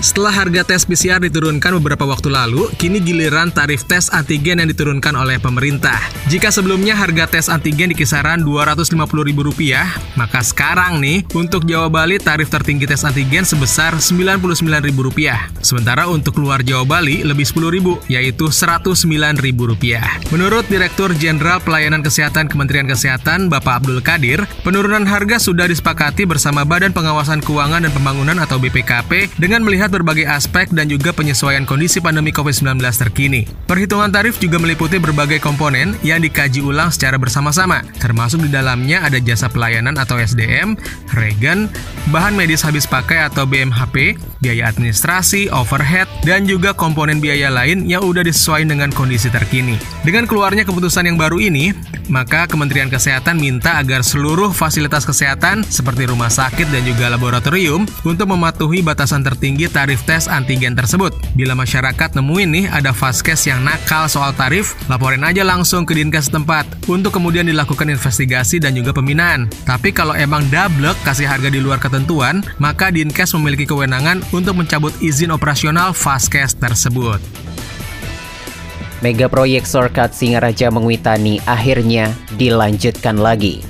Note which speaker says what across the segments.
Speaker 1: Setelah harga tes PCR diturunkan beberapa waktu lalu, kini giliran tarif tes antigen yang diturunkan oleh pemerintah. Jika sebelumnya harga tes antigen di kisaran Rp250.000, maka sekarang nih, untuk Jawa Bali tarif tertinggi tes antigen sebesar Rp99.000. Sementara untuk luar Jawa Bali lebih Rp10.000, yaitu Rp109.000. Menurut Direktur Jenderal Pelayanan Kesehatan Kementerian Kesehatan, Bapak Abdul Kadir, penurunan harga sudah disepakati bersama Badan Pengawasan Keuangan dan Pembangunan atau BPKP dengan melihat berbagai aspek dan juga penyesuaian kondisi pandemi COVID-19 terkini. Perhitungan tarif juga meliputi berbagai komponen yang dikaji ulang secara bersama-sama, termasuk di dalamnya ada jasa pelayanan atau SDM, regen, bahan medis habis pakai atau BMHP, biaya administrasi, overhead, dan juga komponen biaya lain yang udah disesuaikan dengan kondisi terkini. Dengan keluarnya keputusan yang baru ini, maka Kementerian Kesehatan minta agar seluruh fasilitas kesehatan seperti rumah sakit dan juga laboratorium untuk mematuhi batasan tertinggi tarif tes antigen tersebut. Bila masyarakat nemuin nih ada vaskes yang nakal soal tarif, laporin aja langsung ke Dinkes tempat untuk kemudian dilakukan investigasi dan juga pembinaan. Tapi kalau emang double kasih harga di luar ketentuan, maka Dinkes memiliki kewenangan untuk mencabut izin operasional vaskes tersebut.
Speaker 2: Mega proyek Sorkat Singaraja Mengwitani akhirnya dilanjutkan lagi.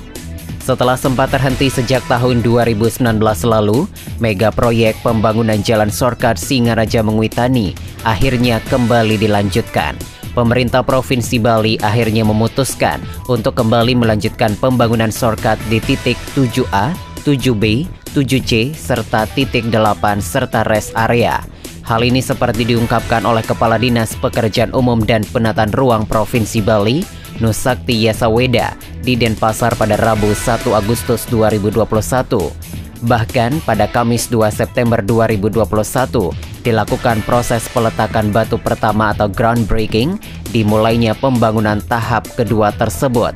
Speaker 2: Setelah sempat terhenti sejak tahun 2019 lalu, mega proyek pembangunan Jalan Sorkat Singaraja Mengwitani akhirnya kembali dilanjutkan. Pemerintah Provinsi Bali akhirnya memutuskan untuk kembali melanjutkan pembangunan Sorkat di titik 7A, 7B, 7C, serta titik 8 serta rest area. Hal ini seperti diungkapkan oleh Kepala Dinas Pekerjaan Umum dan Penataan Ruang Provinsi Bali, Nusakti Yasaweda di Denpasar pada Rabu 1 Agustus 2021. Bahkan pada Kamis 2 September 2021 dilakukan proses peletakan batu pertama atau groundbreaking dimulainya pembangunan tahap kedua tersebut.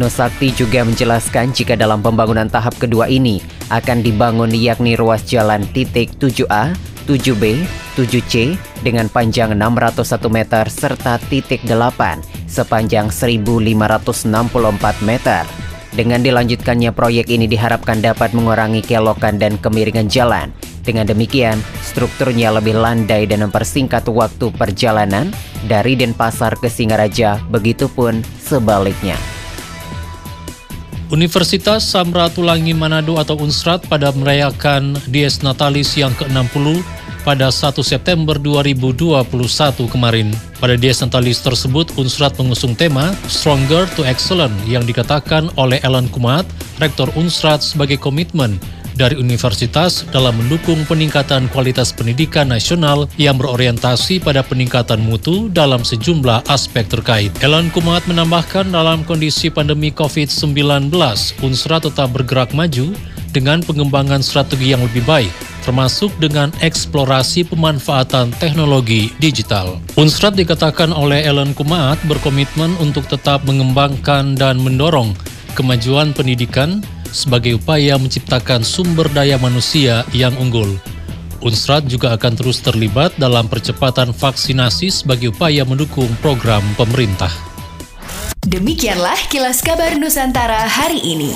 Speaker 2: Nusakti juga menjelaskan jika dalam pembangunan tahap kedua ini akan dibangun yakni ruas jalan titik 7A, 7B, 7C dengan panjang 601 meter serta titik 8 sepanjang 1564 meter. Dengan dilanjutkannya proyek ini diharapkan dapat mengurangi kelokan dan kemiringan jalan. Dengan demikian, strukturnya lebih landai dan mempersingkat waktu perjalanan dari Denpasar ke Singaraja, begitupun sebaliknya.
Speaker 3: Universitas Samratulangi Manado atau Unsrat pada merayakan Dies Natalis yang ke-60 pada 1 September 2021 kemarin. Pada Dies Natalis tersebut, Unsrat mengusung tema Stronger to Excellent yang dikatakan oleh Ellen Kumat, Rektor Unsrat sebagai komitmen dari universitas dalam mendukung peningkatan kualitas pendidikan nasional yang berorientasi pada peningkatan mutu dalam sejumlah aspek terkait. Elan Kumat menambahkan dalam kondisi pandemi COVID-19, Unsra tetap bergerak maju dengan pengembangan strategi yang lebih baik, termasuk dengan eksplorasi pemanfaatan teknologi digital. Unsrat dikatakan oleh Ellen Kumat berkomitmen untuk tetap mengembangkan dan mendorong kemajuan pendidikan sebagai upaya menciptakan sumber daya manusia yang unggul. Unsrat juga akan terus terlibat dalam percepatan vaksinasi sebagai upaya mendukung program pemerintah.
Speaker 4: Demikianlah kilas kabar Nusantara hari ini.